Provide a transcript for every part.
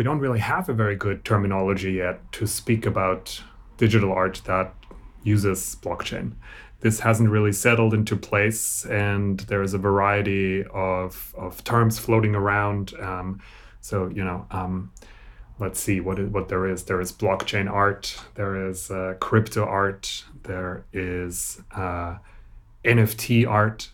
we don't really have a very good terminology yet to speak about digital art that uses blockchain. This hasn't really settled into place, and there is a variety of, of terms floating around. Um, so, you know, um, let's see what what there is. There is blockchain art, there is uh, crypto art, there is uh, NFT art,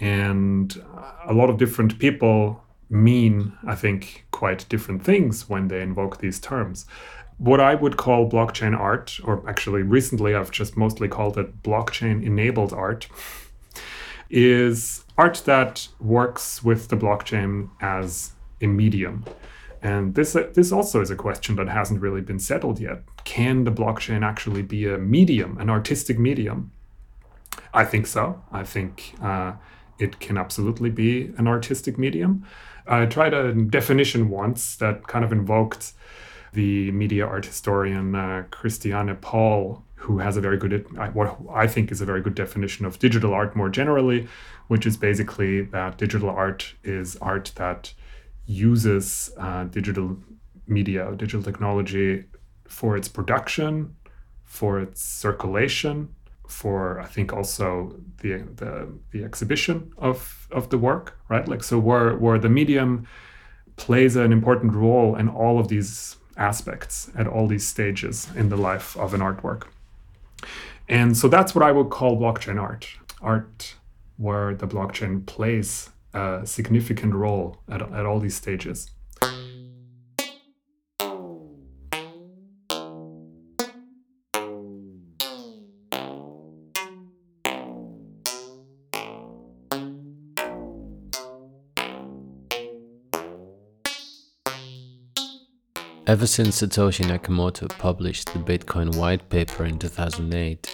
and a lot of different people mean, I think, quite different things when they invoke these terms. What I would call blockchain art, or actually recently I've just mostly called it blockchain enabled art, is art that works with the blockchain as a medium. And this this also is a question that hasn't really been settled yet. Can the blockchain actually be a medium, an artistic medium? I think so. I think uh, it can absolutely be an artistic medium. I tried a definition once that kind of invoked the media art historian uh, Christiane Paul, who has a very good, what I think is a very good definition of digital art more generally, which is basically that digital art is art that uses uh, digital media, digital technology for its production, for its circulation, for I think also the the, the exhibition of of the work, right? Like so, where where the medium plays an important role in all of these aspects at all these stages in the life of an artwork. And so that's what I would call blockchain art. Art where the blockchain plays a significant role at, at all these stages. Ever since Satoshi Nakamoto published the Bitcoin white paper in 2008,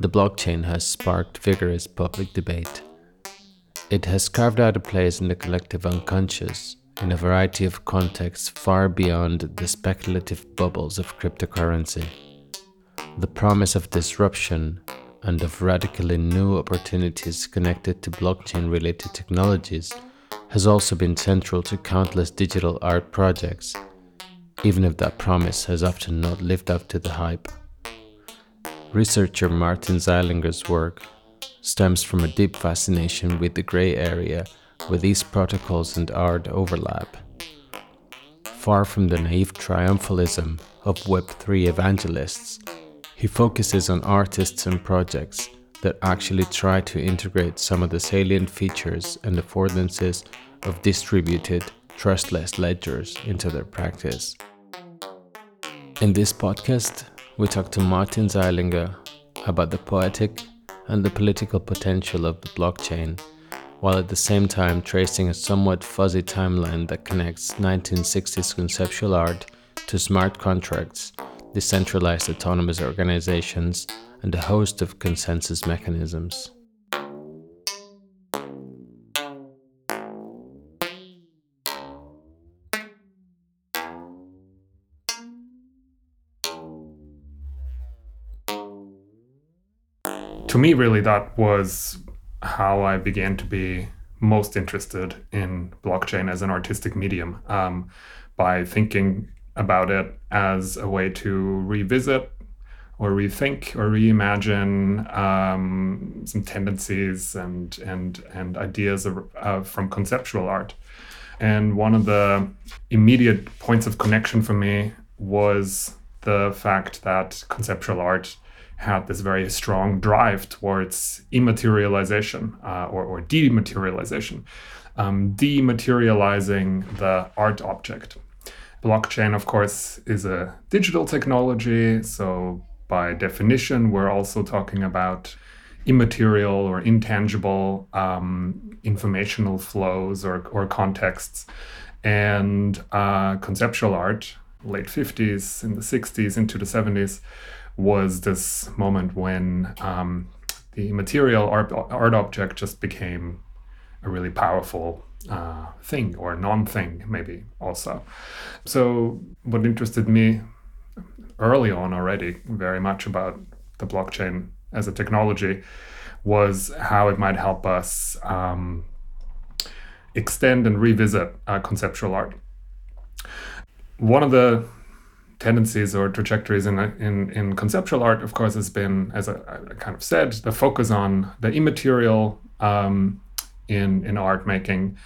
the blockchain has sparked vigorous public debate. It has carved out a place in the collective unconscious in a variety of contexts far beyond the speculative bubbles of cryptocurrency. The promise of disruption and of radically new opportunities connected to blockchain related technologies has also been central to countless digital art projects even if that promise has often not lived up to the hype. Researcher Martin Zeilinger's work stems from a deep fascination with the gray area where these protocols and art overlap. Far from the naive triumphalism of Web3 evangelists, he focuses on artists and projects that actually try to integrate some of the salient features and affordances of distributed, trustless ledgers into their practice. In this podcast, we talk to Martin Zeilinger about the poetic and the political potential of the blockchain, while at the same time tracing a somewhat fuzzy timeline that connects 1960s conceptual art to smart contracts, decentralized autonomous organizations, and a host of consensus mechanisms. To me, really, that was how I began to be most interested in blockchain as an artistic medium um, by thinking about it as a way to revisit or rethink or reimagine um, some tendencies and and and ideas of, uh, from conceptual art. And one of the immediate points of connection for me was the fact that conceptual art had this very strong drive towards immaterialization uh, or, or, dematerialization, um, dematerializing the art object. Blockchain, of course, is a digital technology. So, by definition, we're also talking about immaterial or intangible um, informational flows or, or contexts. And uh, conceptual art, late 50s, in the 60s, into the 70s, was this moment when um, the material art, art object just became a really powerful uh, thing or non-thing maybe also. So what interested me early on already very much about the blockchain as a technology was how it might help us um, extend and revisit uh, conceptual art. One of the tendencies or trajectories in, in, in conceptual art, of course, has been, as I, I kind of said, the focus on the immaterial um, in, in art making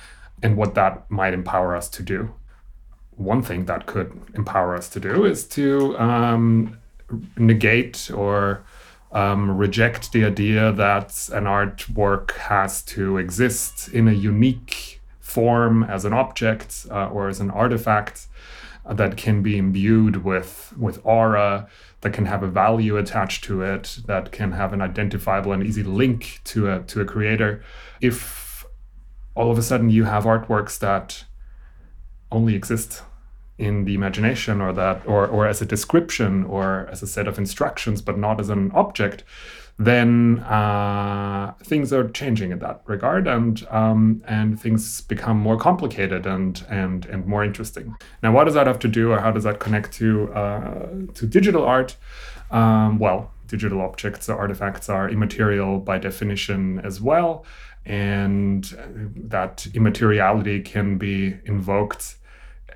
and what that might empower us to do. One thing that could empower us to do is to um, negate or um, reject the idea that an artwork has to exist in a unique form as an object uh, or as an artifact that can be imbued with with aura that can have a value attached to it that can have an identifiable and easy link to a to a creator. If all of a sudden you have artworks that only exist in the imagination or that or, or as a description or as a set of instructions but not as an object then uh, things are changing in that regard, and um, and things become more complicated and and and more interesting. Now, what does that have to do, or how does that connect to uh, to digital art? Um, well, digital objects or artifacts are immaterial by definition as well, and that immateriality can be invoked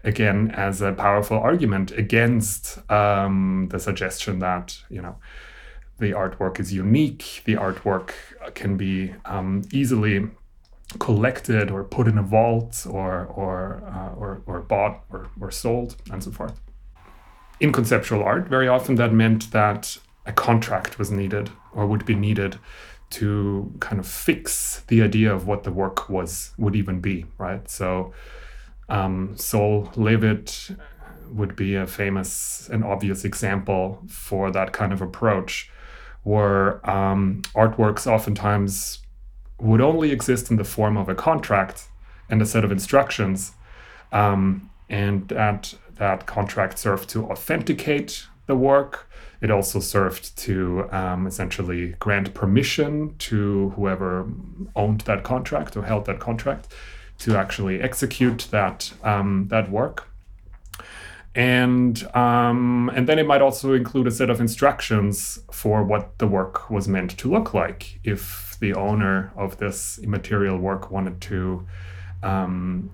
again as a powerful argument against um, the suggestion that you know the artwork is unique. The artwork can be um, easily collected or put in a vault or or uh, or, or bought or, or sold and so forth. In conceptual art, very often that meant that a contract was needed or would be needed to kind of fix the idea of what the work was would even be, right? So um, Sol LeWitt would be a famous and obvious example for that kind of approach where um, artworks oftentimes would only exist in the form of a contract and a set of instructions. Um, and that, that contract served to authenticate the work. It also served to um, essentially grant permission to whoever owned that contract or held that contract to actually execute that, um, that work and um, and then it might also include a set of instructions for what the work was meant to look like. If the owner of this immaterial work wanted to um,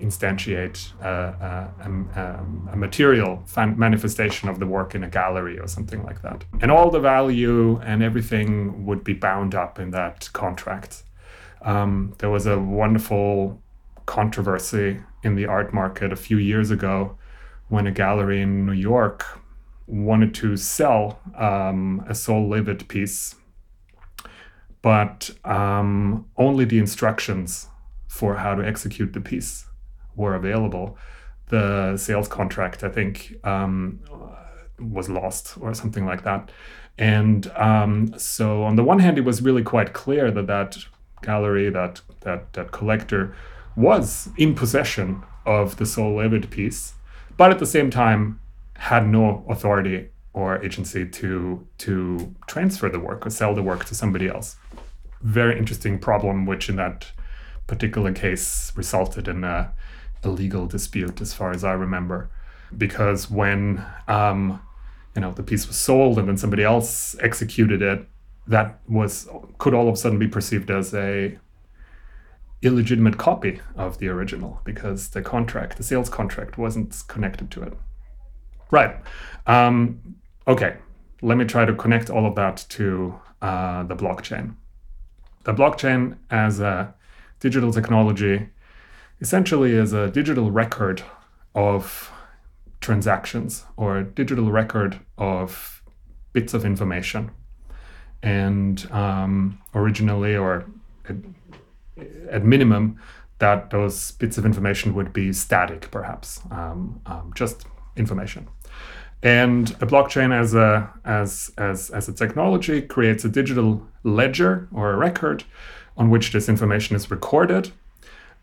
instantiate a, a, a, a material manifestation of the work in a gallery or something like that. And all the value and everything would be bound up in that contract. Um, there was a wonderful controversy in the art market a few years ago when a gallery in New York wanted to sell um, a Sol LeWitt piece, but um, only the instructions for how to execute the piece were available. The sales contract, I think, um, was lost or something like that. And um, so, on the one hand, it was really quite clear that that gallery, that that that collector, was in possession of the Sol LeWitt piece but at the same time had no authority or agency to to transfer the work or sell the work to somebody else. Very interesting problem, which in that particular case resulted in a, a legal dispute, as far as I remember, because when um, you know the piece was sold and then somebody else executed it, that was could all of a sudden be perceived as a illegitimate copy of the original because the contract, the sales contract, wasn't connected to it. Right. Um, okay. Let me try to connect all of that to uh, the blockchain. The blockchain as a digital technology essentially is a digital record of transactions or a digital record of bits of information. And um, originally, or at minimum, that those bits of information would be static, perhaps, um, um, just information. And a blockchain as a as as as a technology creates a digital ledger or a record on which this information is recorded.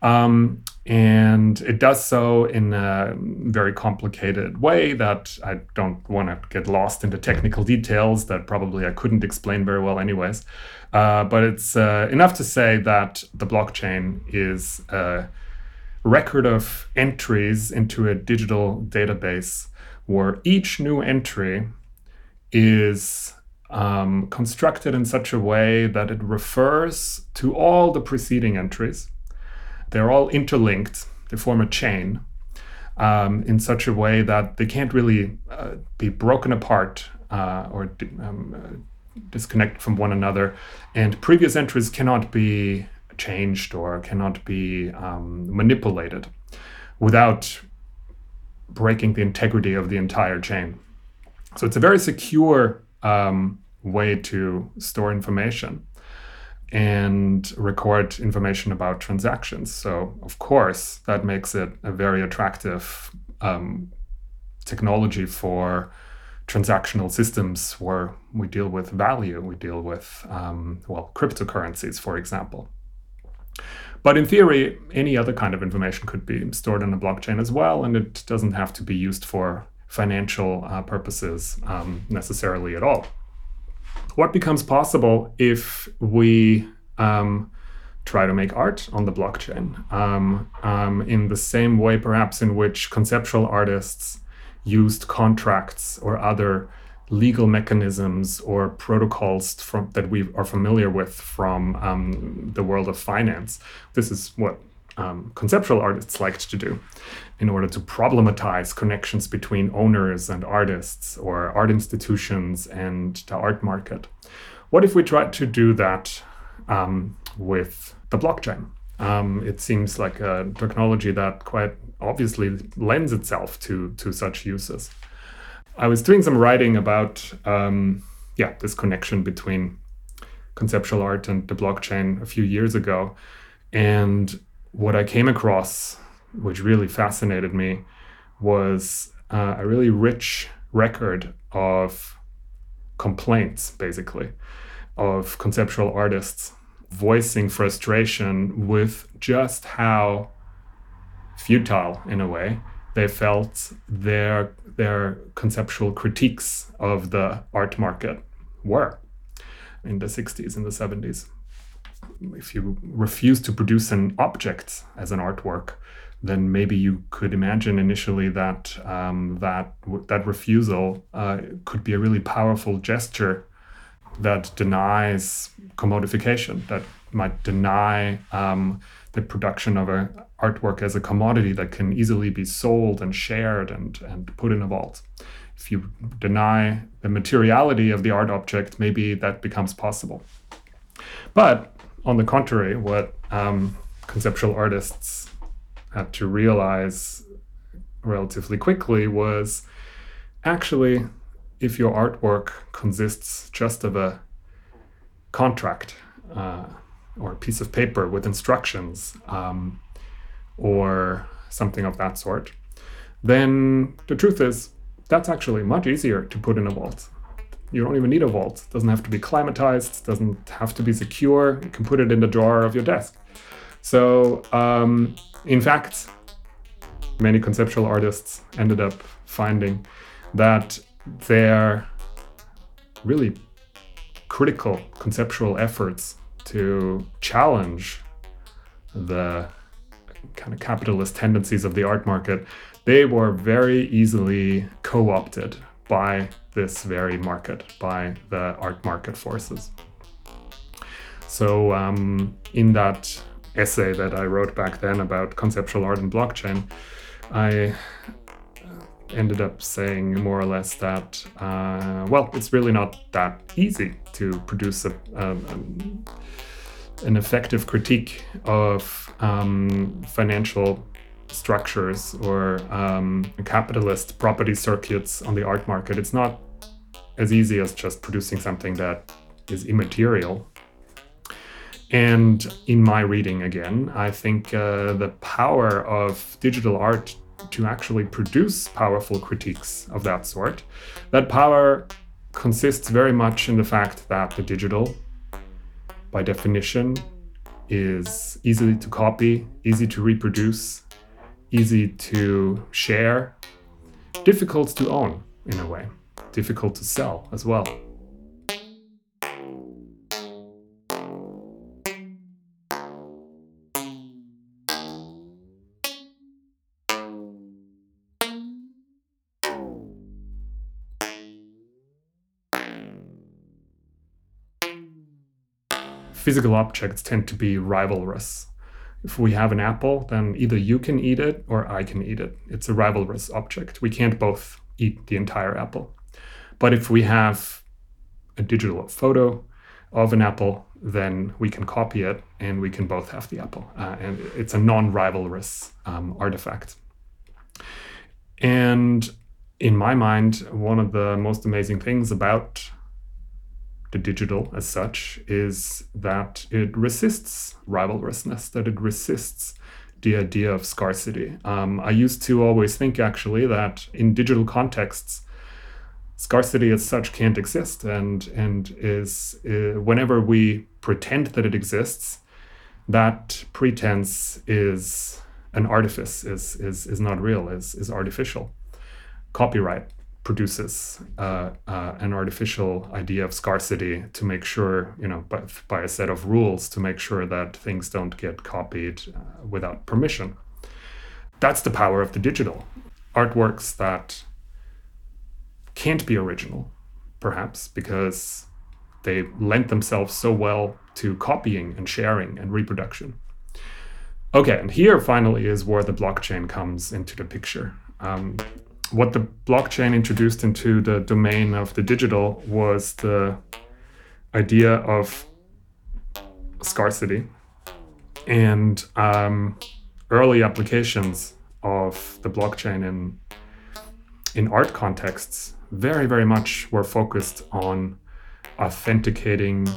Um, and it does so in a very complicated way that I don't want to get lost into technical details that probably I couldn't explain very well, anyways. Uh, but it's uh, enough to say that the blockchain is a record of entries into a digital database where each new entry is um, constructed in such a way that it refers to all the preceding entries they're all interlinked, they form a chain. um, in such a way that they can't really uh, be broken apart uh, or um, uh, disconnected from one another, and previous entries cannot be changed or cannot be um, manipulated without breaking the integrity of the entire chain. So it's a very secure um, way to store information and record information about transactions. So, of course, that makes it a very attractive um, technology for transactional systems where we deal with value, we deal with, um, well, cryptocurrencies, for example. But in theory, any other kind of information could be stored on a blockchain as well, and it doesn't have to be used for financial uh, purposes um, necessarily at all. What becomes possible if we um, try to make art on the blockchain um, um, in the same way, perhaps, in which conceptual artists used contracts or other legal mechanisms or protocols from, that we are familiar with from um, the world of finance. This is what um, conceptual artists liked to do in order to problematize connections between owners and artists or art institutions and the art market. What if we tried to do that um, with the blockchain? Um, it seems like a technology that quite obviously lends itself to, to such uses. I was doing some writing about um, yeah this connection between conceptual art and the blockchain a few years ago, and what I came across, which really fascinated me, was uh, a really rich record of complaints, basically, of conceptual artists voicing frustration with just how futile, in a way, they felt their their conceptual critiques of the art market were in the 60s and the 70s. If you refuse to produce an object as an artwork, then maybe you could imagine initially that um, that that refusal uh, could be a really powerful gesture that denies commodification, that might deny um, the production of a artwork as a commodity that can easily be sold and shared and, and put in a vault. If you deny the materiality of the art object, maybe that becomes possible. But on the contrary, what um, conceptual artists had to realize relatively quickly was actually if your artwork consists just of a contract uh, or a piece of paper with instructions um, or something of that sort, then the truth is that's actually much easier to put in a vault. You don't even need a vault. It doesn't have to be climatized, doesn't have to be secure. You can put it in the drawer of your desk. So, um, in fact, many conceptual artists ended up finding that their really critical conceptual efforts to challenge the kind of capitalist tendencies of the art market, they were very easily co opted by this very market, by the art market forces. So, um, in that essay that I wrote back then about conceptual art and blockchain, I ended up saying more or less that, uh, well, it's really not that easy to produce a, a, an effective critique of um, financial structures or um, capitalist property circuits on the art market. It's not as easy as just producing something that is immaterial. And in my reading, again, I think uh, the power of digital art to actually produce powerful critiques of that sort. That power consists very much in the fact that the digital, by definition, is easy to copy, easy to reproduce, easy to share, difficult to own in a way, difficult to sell as well. physical objects tend to be rivalrous. If we have an apple, then either you can eat it or I can eat it. It's a rivalrous object. We can't both eat the entire apple. But if we have a digital photo of an apple, then we can copy it and we can both have the apple. Uh, and it's a non rivalrous um, artifact. And in my mind, one of the most amazing things about the digital as such is that it resists rivalrousness, that it resists the idea of scarcity. Um, I used to always think actually that in digital contexts, scarcity as such can't exist and and is uh, whenever we pretend that it exists that pretense is an artifice is is is not real is is artificial. Copyright produces uh, uh, an artificial idea of scarcity to make sure you know by, by a set of rules to make sure that things don't get copied uh, without permission. That's the power of the digital. Artworks that can't be original, perhaps, because they lent themselves so well to copying and sharing and reproduction. Okay, and here finally is where the blockchain comes into the picture. Um, what the blockchain introduced into the domain of the digital was the idea of scarcity and um, early applications of the blockchain in in art contexts very, very much were focused on authenticating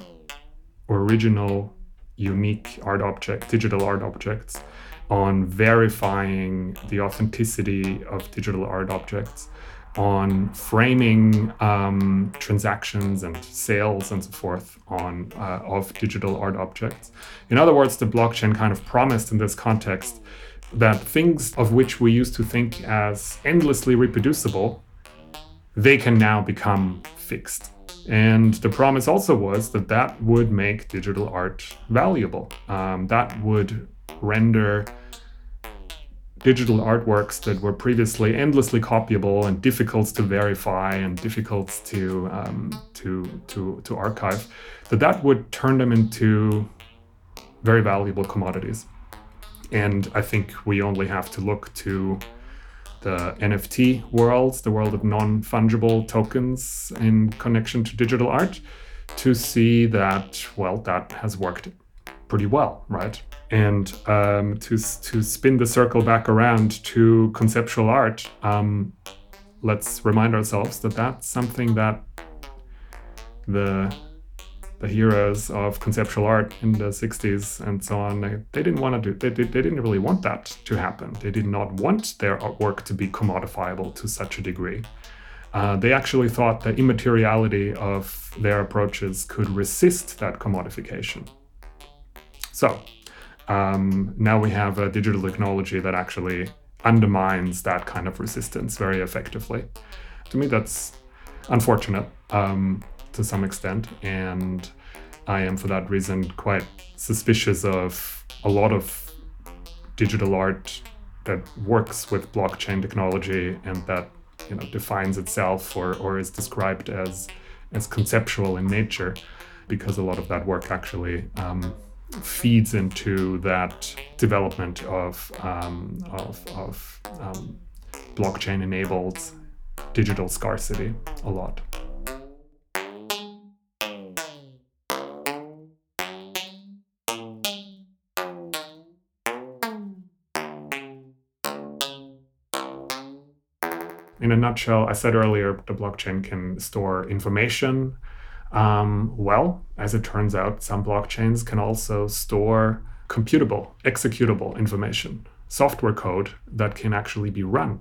original, unique art objects, digital art objects, on verifying the authenticity of digital art objects, on framing um, transactions and sales and so forth on uh, of digital art objects. In other words, the blockchain kind of promised in this context that things of which we used to think as endlessly reproducible they can now become fixed. And the promise also was that that would make digital art valuable. Um, that would render digital artworks that were previously endlessly copyable and difficult to verify and difficult to um, to to to archive, that that would turn them into very valuable commodities. And I think we only have to look to the NFT world, the world of non fungible tokens in connection to digital art, to see that, well, that has worked pretty well, right? And um, to, to spin the circle back around to conceptual art, um, let's remind ourselves that that's something that the the heroes of conceptual art in the 60s and so on they, they didn't want to do they, they didn't really want that to happen. They did not want their artwork to be commodifiable to such a degree. Uh, they actually thought the immateriality of their approaches could resist that commodification. So um, now we have a digital technology that actually undermines that kind of resistance very effectively. To me that's unfortunate. Um, to some extent. And I am, for that reason, quite suspicious of a lot of digital art that works with blockchain technology and that you know defines itself or, or is described as as conceptual in nature because a lot of that work actually um, feeds into that development of, um, of, of um, blockchain enabled digital scarcity a lot. In a nutshell, I said earlier, the blockchain can store information. Um, well, as it turns out, some blockchains can also store computable, executable information, software code that can actually be run.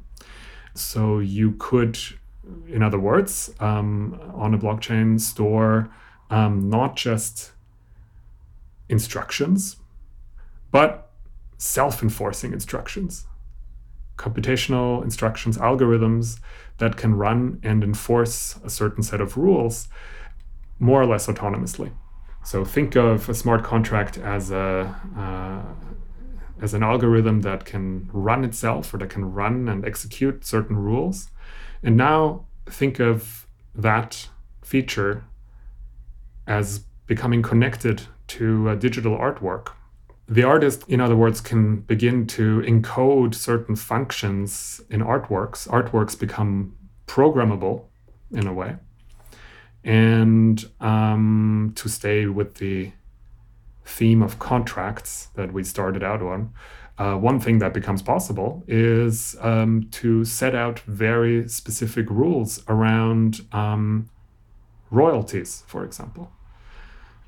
So you could, in other words, um, on a blockchain, store um, not just instructions, but self enforcing instructions computational instructions, algorithms that can run and enforce a certain set of rules more or less autonomously. So think of a smart contract as a uh, as an algorithm that can run itself or that can run and execute certain rules. And now think of that feature as becoming connected to a digital artwork the artist, in other words, can begin to encode certain functions in artworks. Artworks become programmable in a way. And um, to stay with the theme of contracts that we started out on, uh, one thing that becomes possible is um, to set out very specific rules around um, royalties, for example.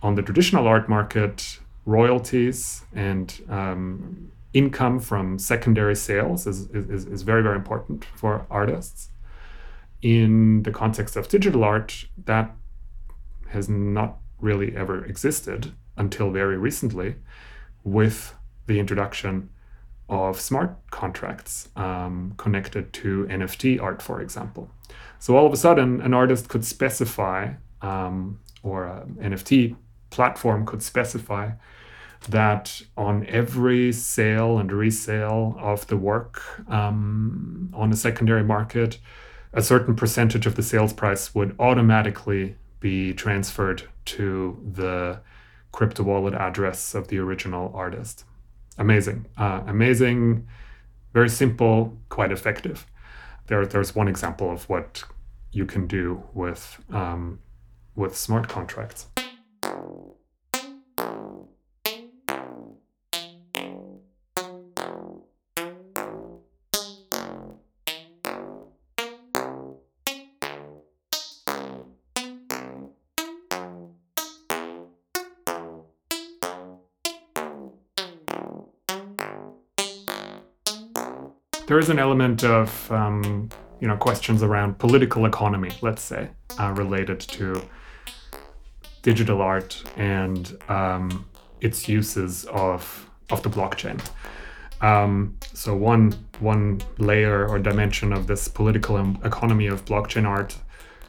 On the traditional art market, royalties and um, income from secondary sales is, is, is very, very important for artists. In the context of digital art, that has not really ever existed until very recently with the introduction of smart contracts um, connected to NFT art, for example. So all of a sudden, an artist could specify, um, or an NFT platform could specify that on every sale and resale of the work um, on a secondary market, a certain percentage of the sales price would automatically be transferred to the crypto wallet address of the original artist amazing, uh, amazing, very simple, quite effective. There, there's one example of what you can do with um, with smart contracts. There is an element of um, you know questions around political economy, let's say, uh, related to digital art and um, its uses of of the blockchain. Um, so one one layer or dimension of this political economy of blockchain art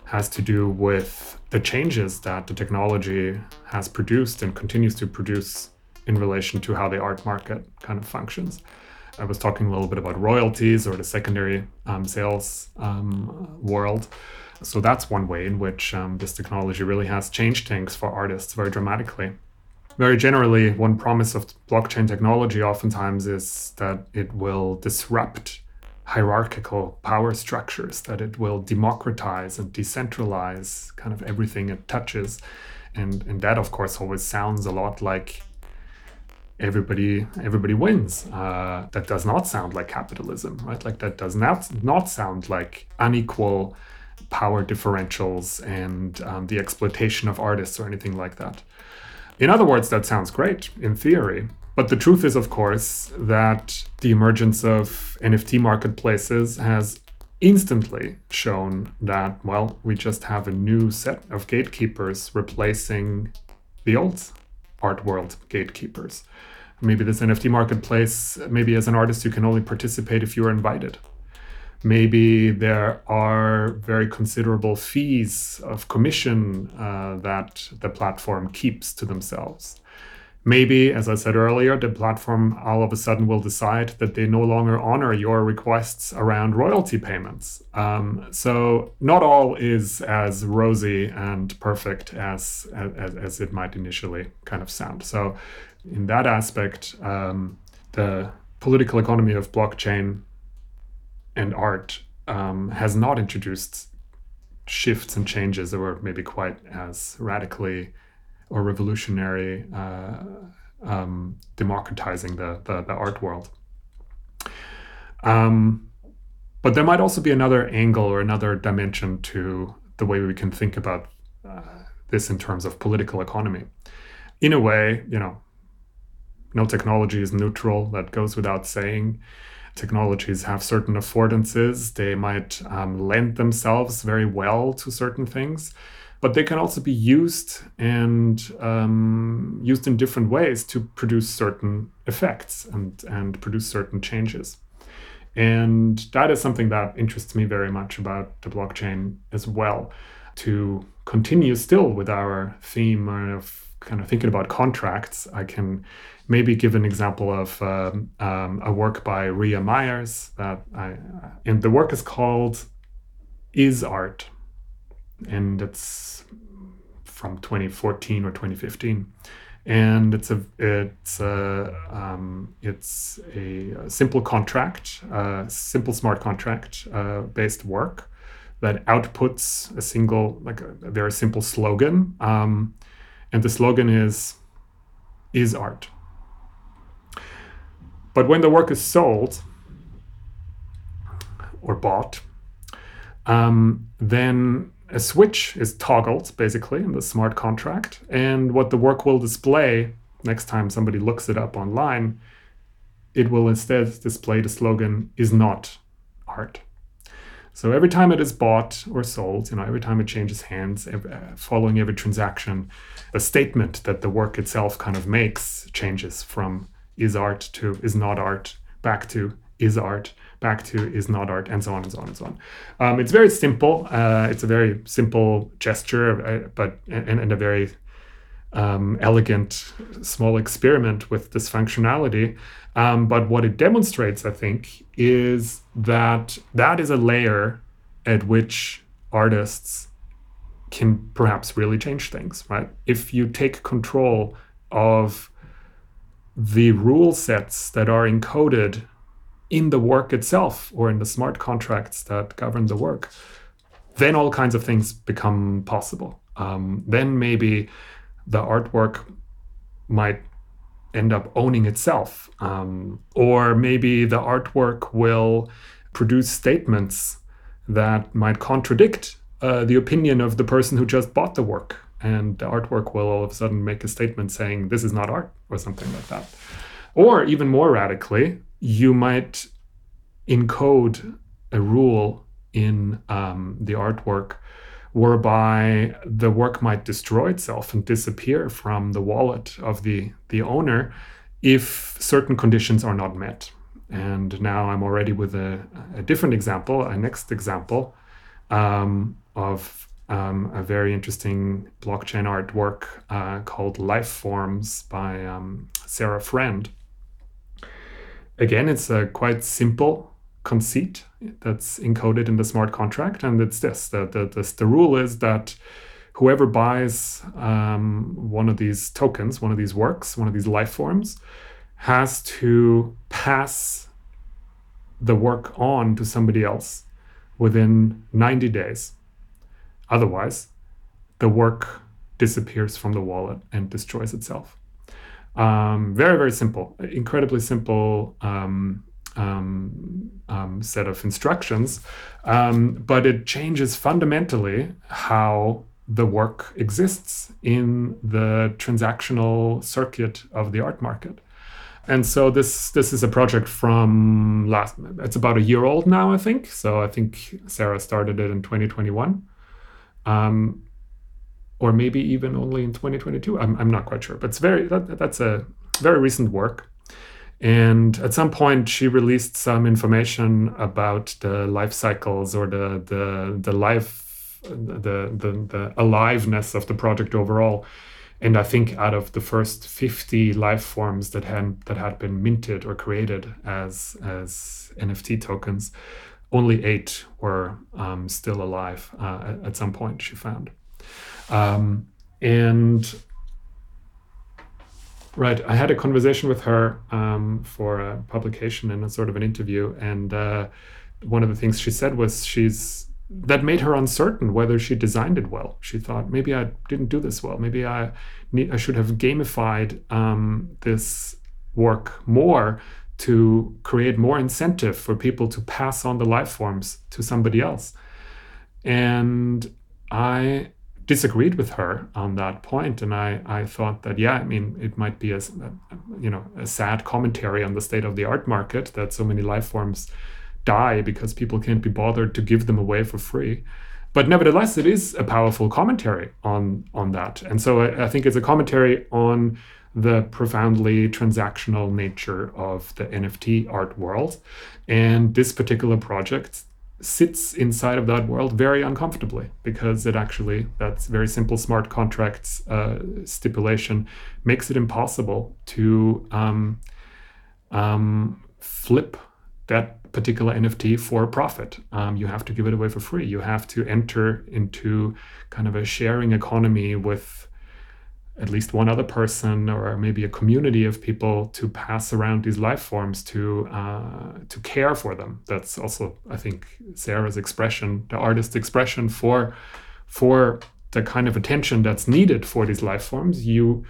has to do with the changes that the technology has produced and continues to produce in relation to how the art market kind of functions. I was talking a little bit about royalties or the secondary um, sales um, world. So that's one way in which um, this technology really has changed things for artists very dramatically. Very generally, one promise of blockchain technology oftentimes is that it will disrupt hierarchical power structures, that it will democratize and decentralize kind of everything it touches. And, and that, of course, always sounds a lot like everybody everybody wins. Uh, that does not sound like capitalism, right? Like that does not not sound like unequal power differentials and um, the exploitation of artists or anything like that. In other words, that sounds great in theory. But the truth is, of course, that the emergence of NFT marketplaces has instantly shown that, well, we just have a new set of gatekeepers replacing the old art world gatekeepers maybe this NFT marketplace, maybe as an artist, you can only participate if you are invited. Maybe there are very considerable fees of commission uh, that the platform keeps to themselves. Maybe, as I said earlier, the platform all of a sudden will decide that they no longer honor your requests around royalty payments. Um, so, not all is as rosy and perfect as, as, as it might initially kind of sound. So, in that aspect, um, the political economy of blockchain and art um, has not introduced shifts and changes that were maybe quite as radically or revolutionary, uh, um, democratizing the, the, the, art world. Um, but there might also be another angle or another dimension to the way we can think about uh, this in terms of political economy. In a way, you know, no technology is neutral. That goes without saying. Technologies have certain affordances. They might um, lend themselves very well to certain things, but they can also be used and um, used in different ways to produce certain effects and, and produce certain changes. And that is something that interests me very much about the blockchain as well. To continue still with our theme of kind of thinking about contracts, I can maybe give an example of um, um, a work by Rhea Myers that I, and the work is called Is Art, and it's from 2014 or 2015. and it's a it's a um, it's a, simple contract, uh, simple smart contract uh, based work that outputs a single like a, a very simple slogan, um, and the slogan is is art. But when the work is sold or bought, um, then a switch is toggled basically in the smart contract. And what the work will display next time somebody looks it up online, it will instead display the slogan is not art. So every time it is bought or sold, you know, every time it changes hands, every, uh, following every transaction, the statement that the work itself kind of makes changes from is art to is not art back to is art back to is not art and so on and so on and so on. Um, it's very simple uh, it's a very simple gesture uh, but and, and, a very um, elegant small experiment with this functionality. Um, but what it demonstrates i think is that that is a layer at which artists can perhaps really change things right? If you take control of the rule sets that are encoded in the work itself or in the smart contracts that govern the work, then all kinds of things become possible. Um, then maybe the artwork might end up owning itself, um, or maybe the artwork will produce statements that might contradict uh, the opinion of the person who just bought the work. And the artwork will all of a sudden make a statement saying, This is not art, or something like that. Or even more radically, you might encode a rule in um, the artwork whereby the work might destroy itself and disappear from the wallet of the, the owner if certain conditions are not met. And now I'm already with a, a different example, a next example um, of um, a very interesting blockchain artwork uh, called Life Forms by um, Sarah Friend again, it's a quite simple conceit that's encoded in the smart contract, and it's this: the the the, the rule is that whoever buys um, one of these tokens, one of these works, one of these life forms, has to pass the work on to somebody else within 90 days. Otherwise, the work disappears from the wallet and destroys itself. Um, very, very simple, incredibly simple um, um, um set of instructions, um, but it changes fundamentally how the work exists in the transactional circuit of the art market. And so this this is a project from last. It's about a year old now, I think. So I think Sarah started it in 2021. Um, or maybe even only in 2022. I'm, I'm not quite sure, but it's very that, that's a very recent work. And at some point, she released some information about the life cycles or the the the life the the the aliveness of the project overall. And I think out of the first 50 life forms that had that had been minted or created as as NFT tokens, only eight were um, still alive uh, at, some point. She found. Um, and right, I had a conversation with her um, for a publication and a sort of an interview, and uh, one of the things she said was she's that made her uncertain whether she designed it well. She thought maybe I didn't do this well. Maybe I need, I should have gamified um, this work more to create more incentive for people to pass on the life forms to somebody else. And I disagreed with her on that point and I, I thought that yeah i mean it might be a, a, you know a sad commentary on the state of the art market that so many life forms die because people can't be bothered to give them away for free but nevertheless it is a powerful commentary on on that and so I, I think it's a commentary on the profoundly transactional nature of the nft art world and this particular project sits inside of that world very uncomfortably because it actually that's very simple smart contracts uh, stipulation makes it impossible to um, um, flip that particular NFT for profit. Um, you have to give it away for free. You have to enter into kind of a sharing economy with at least one other person or maybe a community of people to pass around these life forms to uh, to care for them. That's also, I think, Sarah's expression, the artist's expression for for the kind of attention that's needed for these life forms. You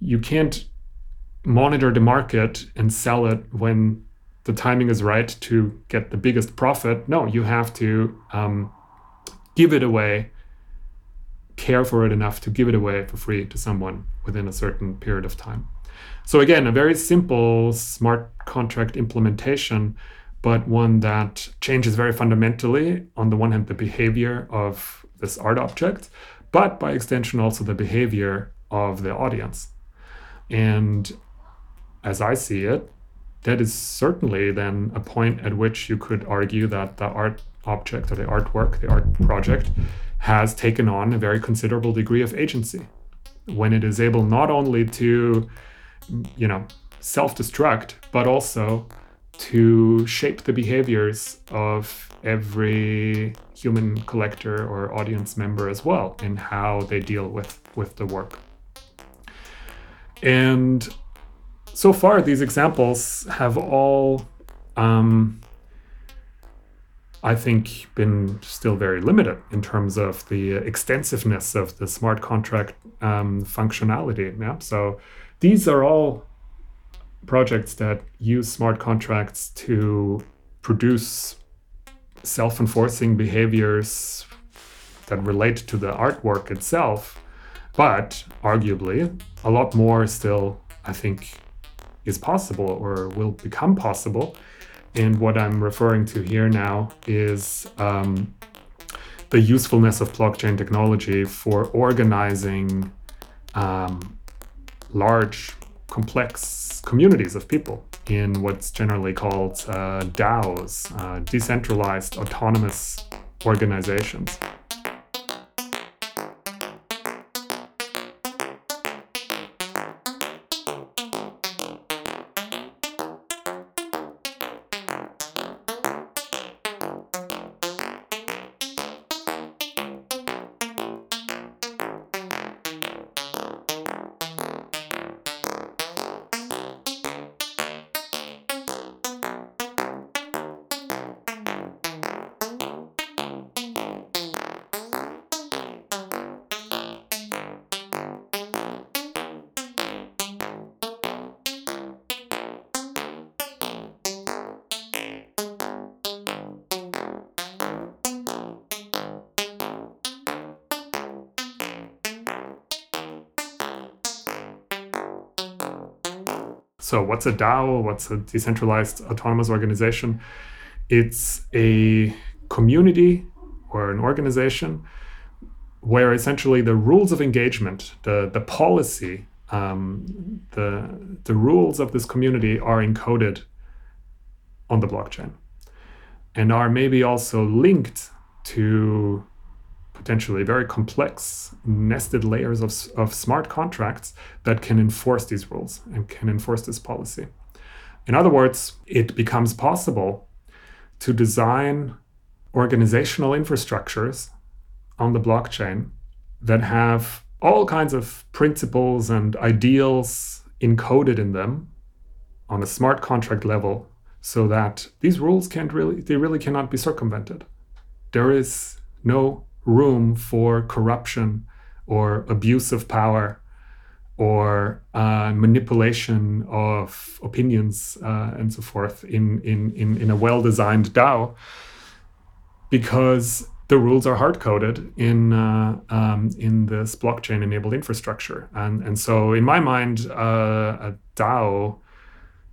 you can't monitor the market and sell it when the timing is right to get the biggest profit. No, you have to um, give it away care for it enough to give it away for free to someone within a certain period of time. So, again, a very simple smart contract implementation, but one that changes very fundamentally, on the one hand, the behavior of this art object, but by extension, also the behavior of the audience. And as I see it, that is certainly then a point at which you could argue that the art object or the artwork, the art project, has taken on a very considerable degree of agency when it is able not only to, you know, self destruct, but also to shape the behaviors of every human collector or audience member as well in how they deal with, with the work. And so far, these examples have all um, I think, been still very limited in terms of the extensiveness of the smart contract um, functionality. Yeah? So these are all projects that use smart contracts to produce self enforcing behaviors that relate to the artwork itself. But arguably, a lot more still, I think, is possible or will become possible and what I'm referring to here now is um, the usefulness of blockchain technology for organizing um, large, complex communities of people in what's generally called uh, DAOs, uh, decentralized autonomous organizations. So, what's a DAO? What's a decentralized autonomous organization? It's a community or an organization where essentially the rules of engagement, the, the policy, um, the, the rules of this community are encoded on the blockchain and are maybe also linked to potentially very complex nested layers of, of smart contracts that can enforce these rules and can enforce this policy. In other words, it becomes possible to design organizational infrastructures on the blockchain that have all kinds of principles and ideals encoded in them on a smart contract level so that these rules can't really they really cannot be circumvented there is no room for corruption or abuse of power or uh, manipulation of opinions uh, and so forth in, in, in, in a well designed DAO because the rules are hard coded in, uh, um, in this blockchain enabled infrastructure. And, and so, in my mind, uh, a DAO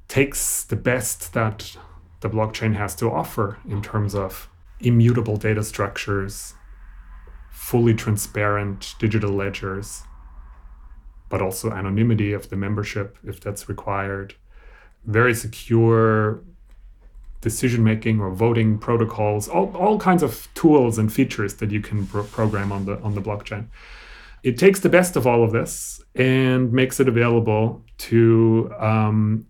takes the best that the blockchain has to offer in terms of immutable data structures, fully transparent digital ledgers, but also anonymity of the membership if that's required, very secure decision making or voting protocols, all, all kinds of tools and features that you can pro- program on the on the blockchain. It takes the best of all of this and makes it available to um,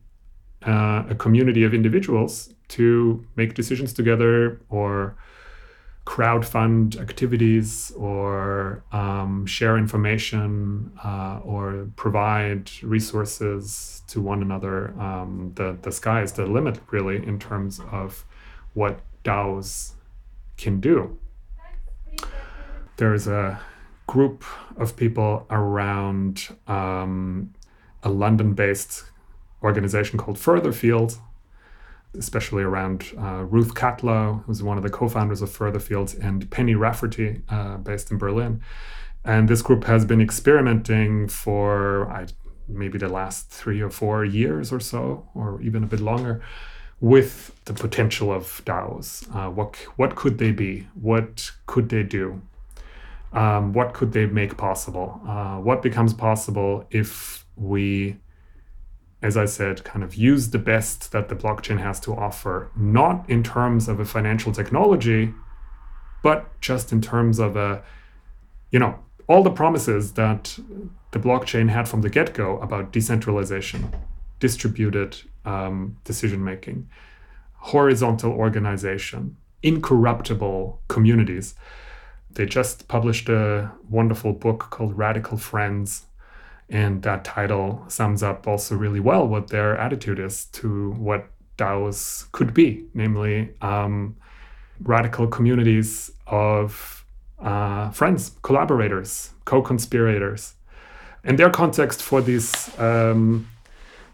uh, a community of individuals to make decisions together or crowdfund activities or um, share information uh, or provide resources to one another. Um, the, the sky is the limit, really, in terms of what DAOs can do. There's a group of people around um, a London based organization called Further Furtherfield, especially around uh, Ruth Catlow, who's one of the co founders of Further Fields, and Penny Rafferty, uh, based in Berlin. And this group has been experimenting for I, maybe the last three or four years or so, or even a bit longer, with the potential of DAOs. Uh, what, what could they be? What could they do? Um, what could they make possible? Uh, what becomes possible if we as I said, kind of use the best that the blockchain has to offer, not in terms of a financial technology, but just in terms of a, you know, all the promises that the blockchain had from the get go about decentralization, distributed um, decision making, horizontal organization, incorruptible communities. They just published a wonderful book called Radical Friends and that title sums up also really well what their attitude is to what DAOs could be, namely um, radical communities of uh, friends, collaborators, co-conspirators. And their context for these um,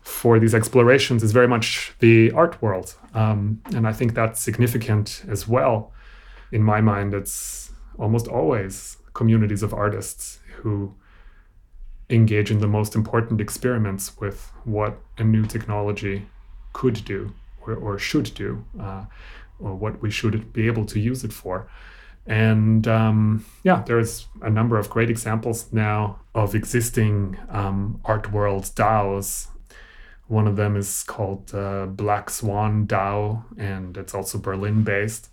for these explorations is very much the art world, um, and I think that's significant as well. In my mind, it's almost always communities of artists who engage in the most important experiments with what a new technology could do or, or should do, uh, or what we should be able to use it for. And um, yeah, there's a number of great examples now of existing um, art world DAOs. One of them is called uh, Black Swan DAO, and it's also Berlin based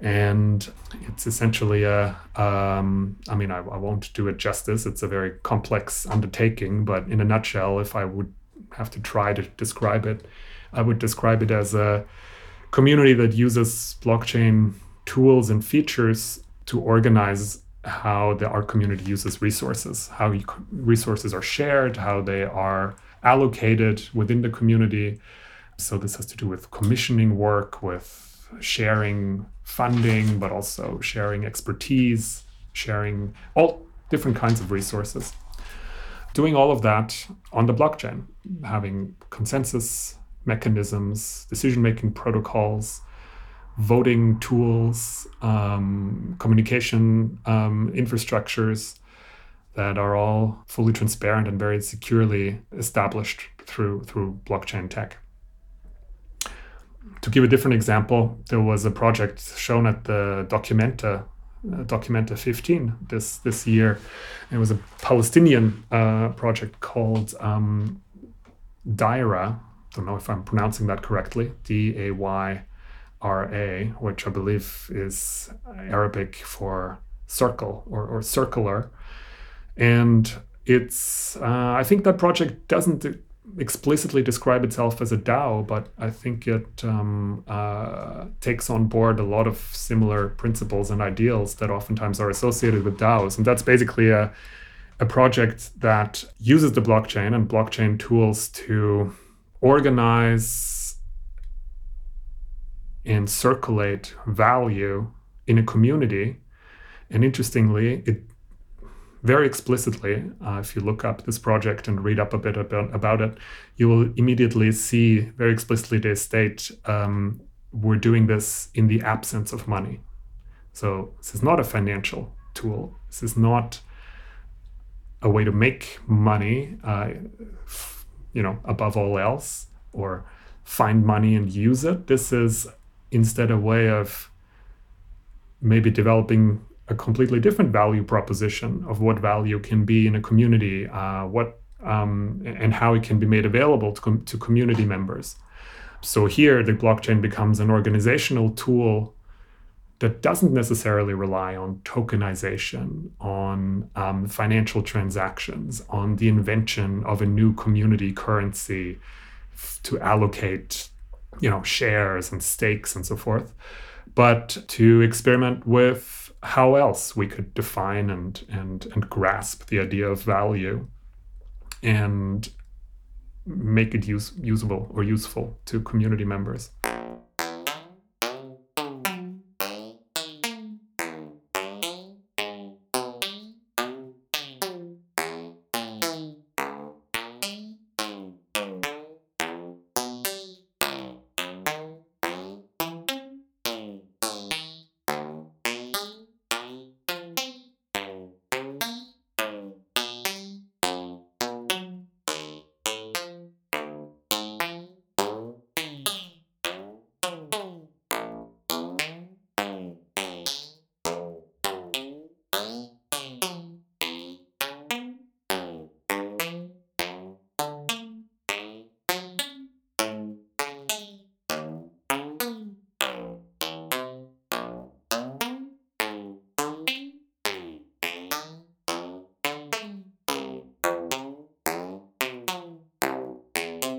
and it's essentially a um, i mean I, I, won't do it justice. It's a very complex undertaking but in a nutshell if i would have to try to describe it i would describe it as a community that uses blockchain tools and features to organize how the art community uses resources how resources are shared how they are allocated within the community. So this has to do with commissioning work with sharing funding, but also sharing expertise, sharing all different kinds of resources. Doing all of that on the blockchain, having consensus mechanisms, decision making protocols, voting tools, um, communication um, infrastructures that are all fully transparent and very securely established through through blockchain tech to give a different example, there was a project shown at the Documenta, uh, Documenta 15 this this year. It was a Palestinian uh, project called um, Dayra. Don't know if I'm pronouncing that correctly. D A Y R A, which I believe is Arabic for circle or, or circular. And it's uh, I think that project doesn't explicitly describe itself as a DAO, but I think it um, uh, takes on board a lot of similar principles and ideals that oftentimes are associated with DAOs. And that's basically a, a project that uses the blockchain and blockchain tools to organize and circulate value in a community. And interestingly, it very explicitly, uh, if you look up this project and read up a bit about, about it, you will immediately see very explicitly they state um, we're doing this in the absence of money. So this is not a financial tool. This is not a way to make money, uh, f- you know, above all else, or find money and use it. This is instead a way of maybe developing a completely different value proposition of what value can be in a community, uh, what um, and how it can be made available to, com- to community members. So here, the blockchain becomes an organizational tool that doesn't necessarily rely on tokenization, on um, financial transactions, on the invention of a new community currency f- to allocate, you know, shares and stakes and so forth but to experiment with how else we could define and and and grasp the idea of value and make it use, usable or useful to community members.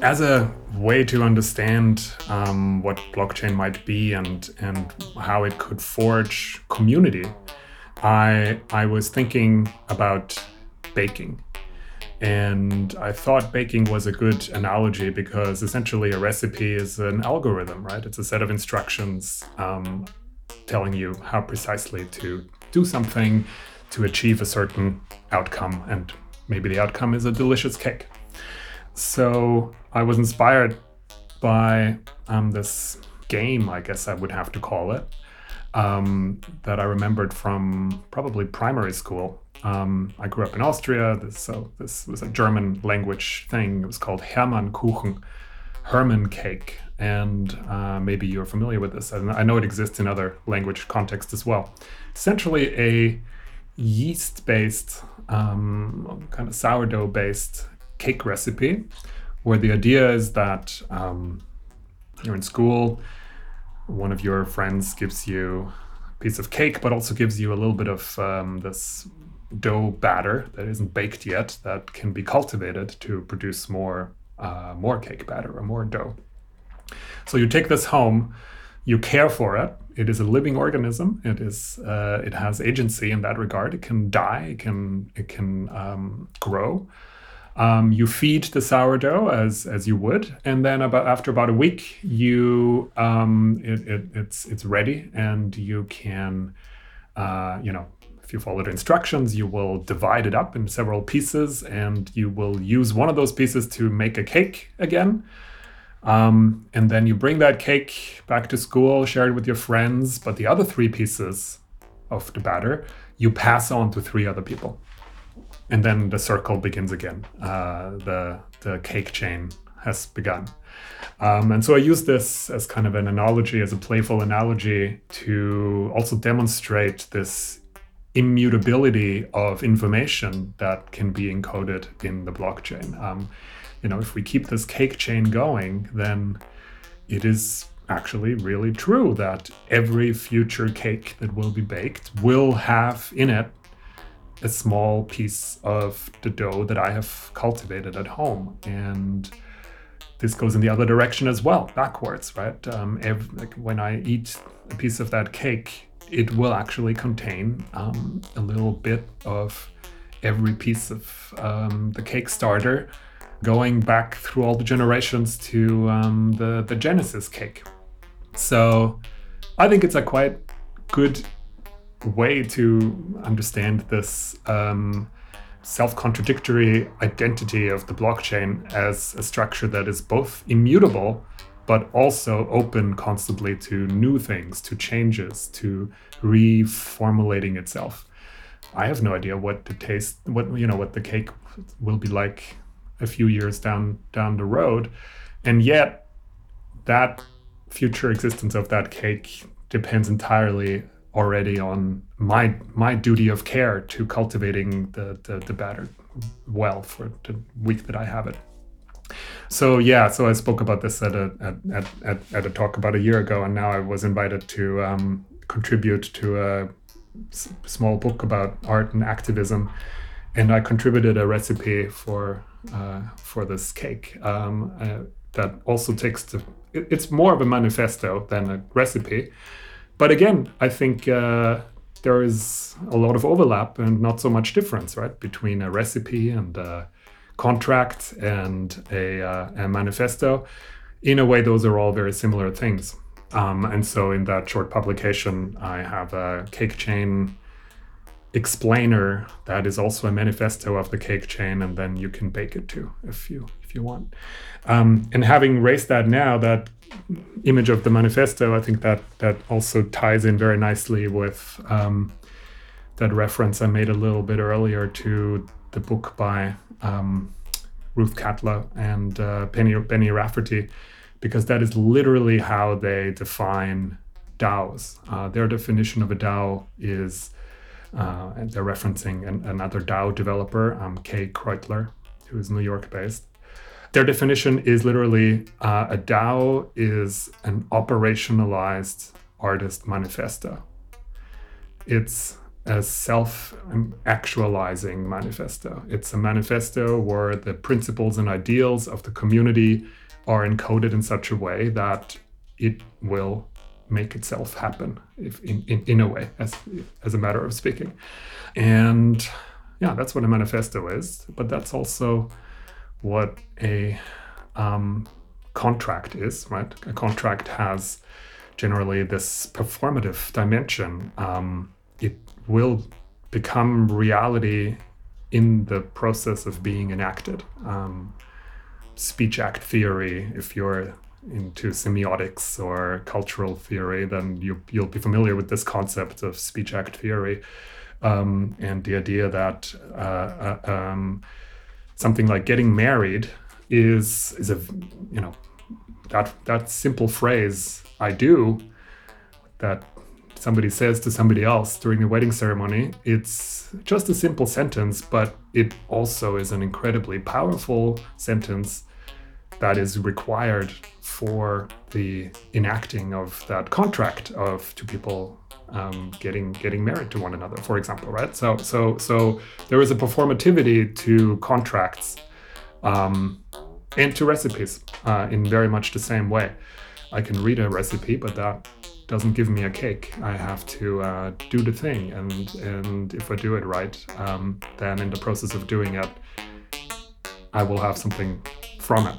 As a way to understand um, what blockchain might be and and how it could forge community, I I was thinking about baking. And I thought baking was a good analogy because essentially a recipe is an algorithm, right? It's a set of instructions um, telling you how precisely to do something to achieve a certain outcome. And maybe the outcome is a delicious cake. So I was inspired by um, this game, I guess I would have to call it, um, that I remembered from probably primary school. Um, I grew up in Austria, so this was a German language thing. It was called Hermannkuchen, Herman cake. And uh, maybe you're familiar with this. And I know it exists in other language contexts as well. Essentially, a yeast based, um, kind of sourdough based cake recipe where the idea is that um, you're in school, one of your friends gives you a piece of cake, but also gives you a little bit of um, this dough batter that isn't baked yet that can be cultivated to produce more uh, more cake batter or more dough. So you take this home, you care for it. It is a living organism. It is uh, it has agency in that regard. It can die. It can it can um, grow. Um, you feed the sourdough as as you would, and then about after about a week, you um, it, it, it's it's ready, and you can, uh, you know, if you follow the instructions, you will divide it up in several pieces, and you will use one of those pieces to make a cake again. Um, and then you bring that cake back to school, share it with your friends, but the other three pieces of the batter you pass on to three other people and then the circle begins again. Uh, the the cake chain has begun. Um, and so I use this as kind of an analogy, as a playful analogy, to also demonstrate this immutability of information that can be encoded in the blockchain. Um, you know, if we keep this cake chain going, then it is actually really true that every future cake that will be baked will have in it a small piece of the dough that I have cultivated at home. And this goes in the other direction as well, backwards, right? Um, like when I eat a piece of that cake, it will actually contain um, a little bit of every piece of um, the cake starter going back through all the generations to um, the, the Genesis cake. So I think it's a quite good way to understand this um, self contradictory identity of the blockchain as a structure that is both immutable but also open constantly to new things, to changes, to reformulating itself. I have no idea what the taste, what you know, what the cake will be like a few years down down the road, and yet that future existence of that cake depends entirely already on my my duty of care to cultivating the the, the batter well for the week that I have it. So yeah, so I spoke about this at a at, at, at a talk about a year ago, and now I was invited to um, contribute to a s- small book about art and activism, and I contributed a recipe for uh, for this cake um, uh, that also takes the. It, it's more of a manifesto than a recipe but again, I think uh, there is a lot of overlap and not so much difference, right, between a recipe and a contract and a, uh, a manifesto. In a way, those are all very similar things. Um, and so, in that short publication, I have a cake chain explainer that is also a manifesto of the cake chain, and then you can bake it too if you if you want. Um, and having raised that now, that image of the manifesto, I think that that also ties in very nicely with um, that reference I made a little bit earlier to the book by um, Ruth Catlow and uh, Penny Rafferty, because that is literally how they define DAOs. Uh, their definition of a DAO is, uh, and they're referencing an, another DAO developer, um, Kei Kreutler, who is New York based. Their definition is literally uh, a DAO is an operationalized artist manifesto. It's a self actualizing manifesto. It's a manifesto where the principles and ideals of the community are encoded in such a way that it will make itself happen if in, in, in a way as as a matter of speaking and yeah that's what a manifesto is but that's also what a um, contract is, right? A contract has generally this performative dimension. Um, it will become reality in the process of being enacted. Um, speech act theory, if you're into semiotics or cultural theory, then you, you'll be familiar with this concept of speech act theory um, and the idea that uh, uh, um, something like getting married is is a you know that that simple phrase I do that somebody says to somebody else during the wedding ceremony it's just a simple sentence but it also is an incredibly powerful sentence that is required for the enacting of that contract of two people um, getting getting married to one another, for example, right? So so so there is a performativity to contracts um, and to recipes uh, in very much the same way. I can read a recipe, but that doesn't give me a cake. I have to uh, do the thing, and and if I do it right, um, then in the process of doing it, I will have something from it.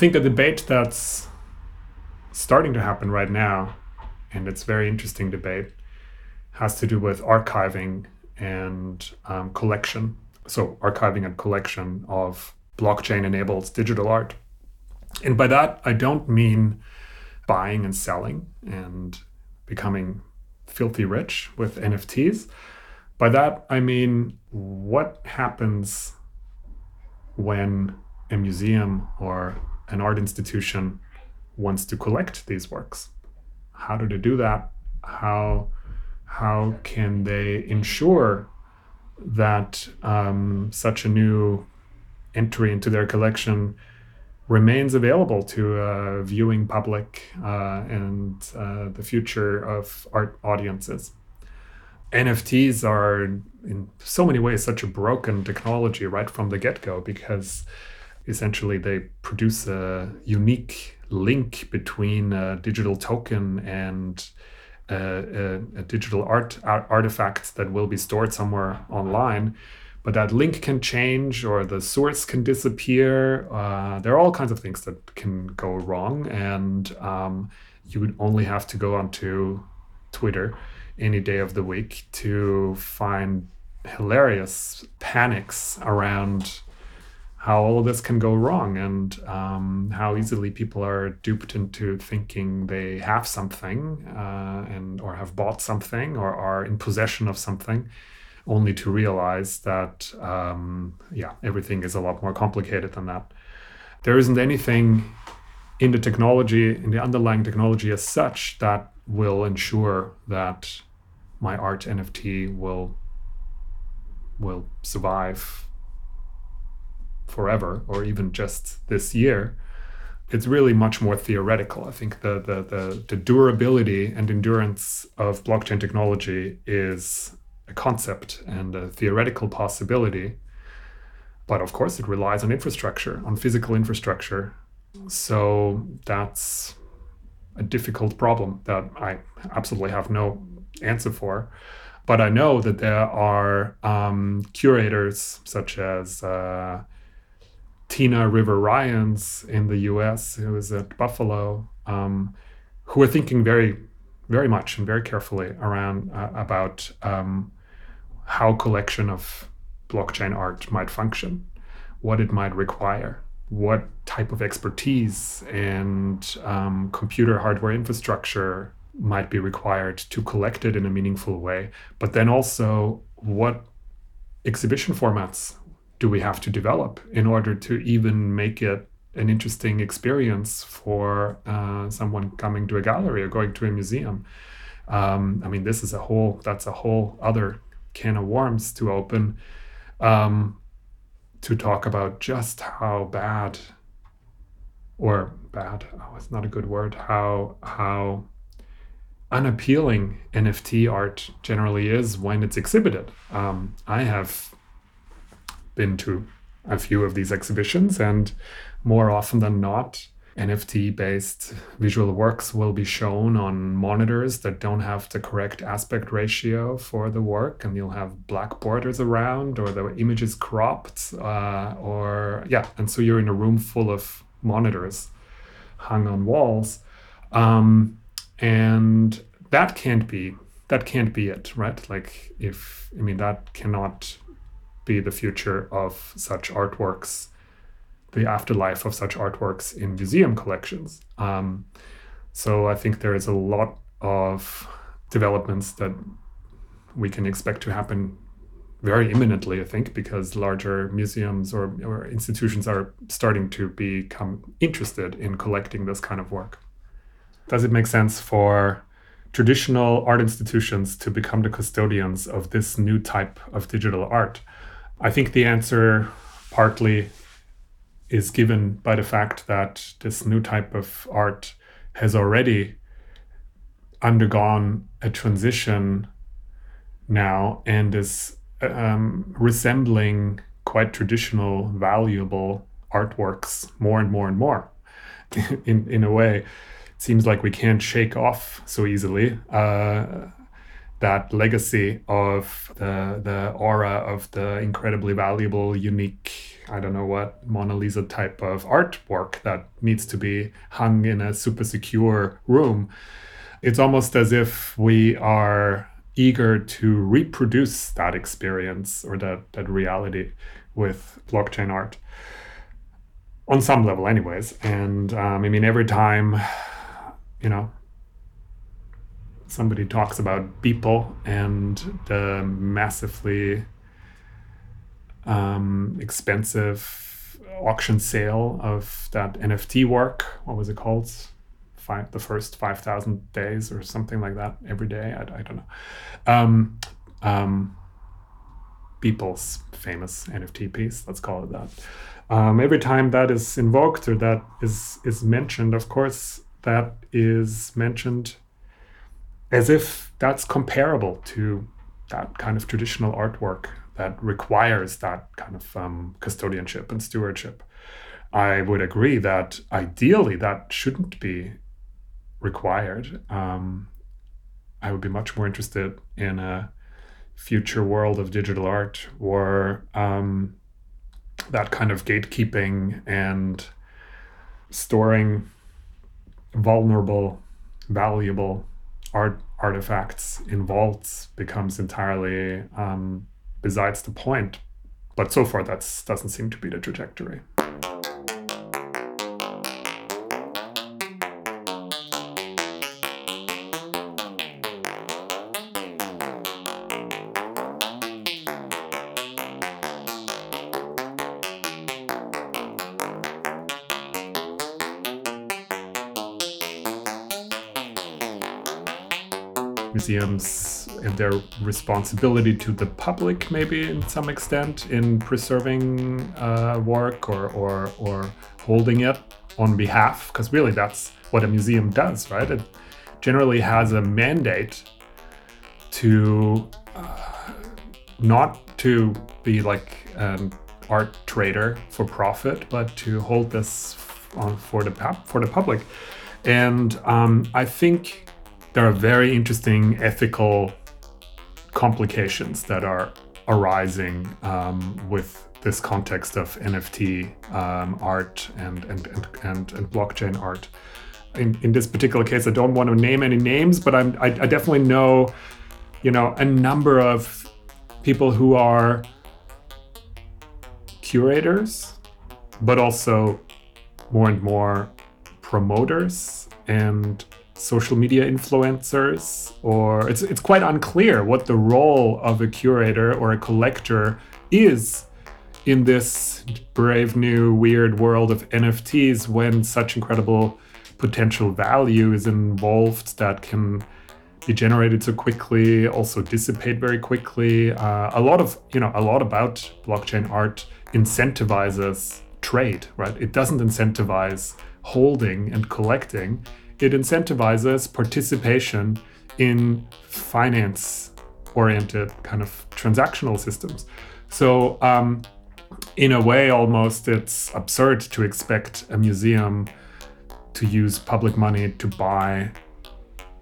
Think the debate that's starting to happen right now, and it's very interesting debate, has to do with archiving and um, collection. So archiving and collection of blockchain enabled digital art. And by that, I don't mean buying and selling and becoming filthy rich with NFTs. By that, I mean what happens when a museum or an art institution wants to collect these works. How do they do that? How how can they ensure that um, such a new entry into their collection remains available to a viewing public uh, and uh, the future of art audiences? NFTs are in so many ways such a broken technology right from the get go because essentially they produce a unique link between a digital token and a, a, a digital art, art artifact that will be stored somewhere online but that link can change or the source can disappear. Uh, there are all kinds of things that can go wrong, and um, you would only have to go onto Twitter any day of the week to find hilarious panics around how all of this can go wrong and um, how easily people are duped into thinking they have something uh, and or have bought something or are in possession of something only to realize that um, yeah everything is a lot more complicated than that. There isn't anything in the technology, in the underlying technology as such, that will ensure that my art NFT will will survive forever or even just this year it's really much more theoretical. I think the, the the the, durability and endurance of blockchain technology is a concept and a theoretical possibility but of course it relies on infrastructure on physical infrastructure. So that's a difficult problem that i absolutely have no answer for. But I know that there are um, curators such as uh, Tina Rivers Ryan in the US, who is at Buffalo, um, who are thinking very, very much and very carefully around uh, about um, how collection of blockchain art might function, what it might require, what type of expertise and um, computer hardware infrastructure might be required to collect it in a meaningful way, but then also what exhibition formats do we have to develop in order to even make it an interesting experience for uh, someone coming to a gallery or going to a museum. Um, I mean, this is a whole, that's a whole other can of worms to open um, to talk about just how bad or bad, oh, it's not a good word, how, how unappealing NFT art generally is when it's exhibited. Um, I have been to a few of these exhibitions, and more often than not, NFT based visual works will be shown on monitors that don't have the correct aspect ratio for the work, and you'll have black borders around, or the image is cropped, uh, or yeah, and so you're in a room full of monitors hung on walls. Um, and that can't be that can't be it right like if i mean that cannot be the future of such artworks the afterlife of such artworks in museum collections um, so i think there is a lot of developments that we can expect to happen very imminently, I think, because larger museums or, or institutions are starting to become interested in collecting this kind of work. Does it make sense for traditional art institutions to become the custodians of this new type of digital art? I think the answer partly is given by the fact that this new type of art has already undergone a transition now and is um, resembling quite traditional, valuable artworks more and more and more in, in a way seems like we can't shake off so easily. Uh, that legacy of the the aura of the incredibly valuable, unique, I don't know what Mona Lisa type of artwork that needs to be hung in a super secure room. It's almost as if we are eager to reproduce that experience or that that reality with blockchain art on some level anyways and um, i mean every time you know, somebody talks about Beeple and the massively um, expensive auction sale of that NFT work. What was it called? Five, the first 5,000 days or something like that every day. I, I don't know. Um, um, Beeple's famous NFT piece, let's call it that. Um, every time that is invoked or that is is mentioned, of course, that is mentioned as if that's comparable to that kind of traditional artwork that requires that kind of um, custodianship and stewardship. I would agree that ideally that shouldn't be required. Um, I would be much more interested in a future world of digital art where um, that kind of gatekeeping and storing vulnerable, valuable art artifacts in vaults becomes entirely um, besides the point. But so far, that doesn't seem to be the trajectory. Museums and their responsibility to the public, maybe in some extent, in preserving uh, work or, or, or holding it on behalf, because really that's what a museum does, right? It generally has a mandate to uh, not to be like an art trader for profit, but to hold this on for the for the public. And um, I think there are very interesting ethical complications that are arising um, with this context of NFT um, art and, and, and, and, and blockchain art. In, in this particular case, I don't want to name any names, but I'm, I, I definitely know, you know, a number of people who are curators, but also more and more promoters and social media influencers or it's it's quite unclear what the role of a curator or a collector is in this brave new weird world of NFTs when such incredible potential value is involved that can be generated so quickly also dissipate very quickly. Uh, a lot of you know a lot about blockchain art incentivizes trade right? It doesn't incentivize holding and collecting it incentivizes participation in finance oriented kind of transactional systems. So, um, in a way, almost it's absurd to expect a museum to use public money to buy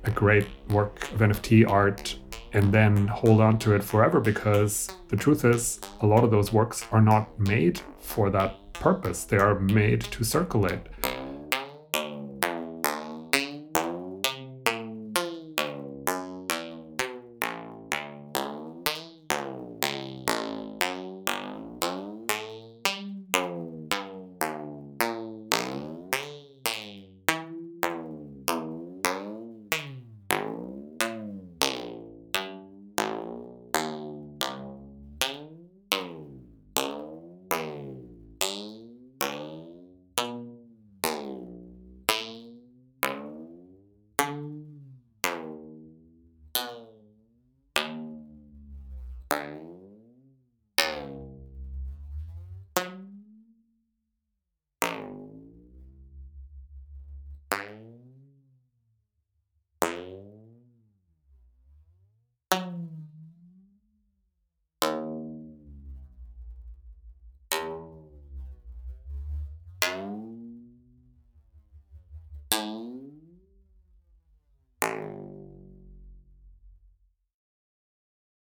a great work of NFT art and then hold on to it forever because the truth is, a lot of those works are not made for that purpose. They are made to circulate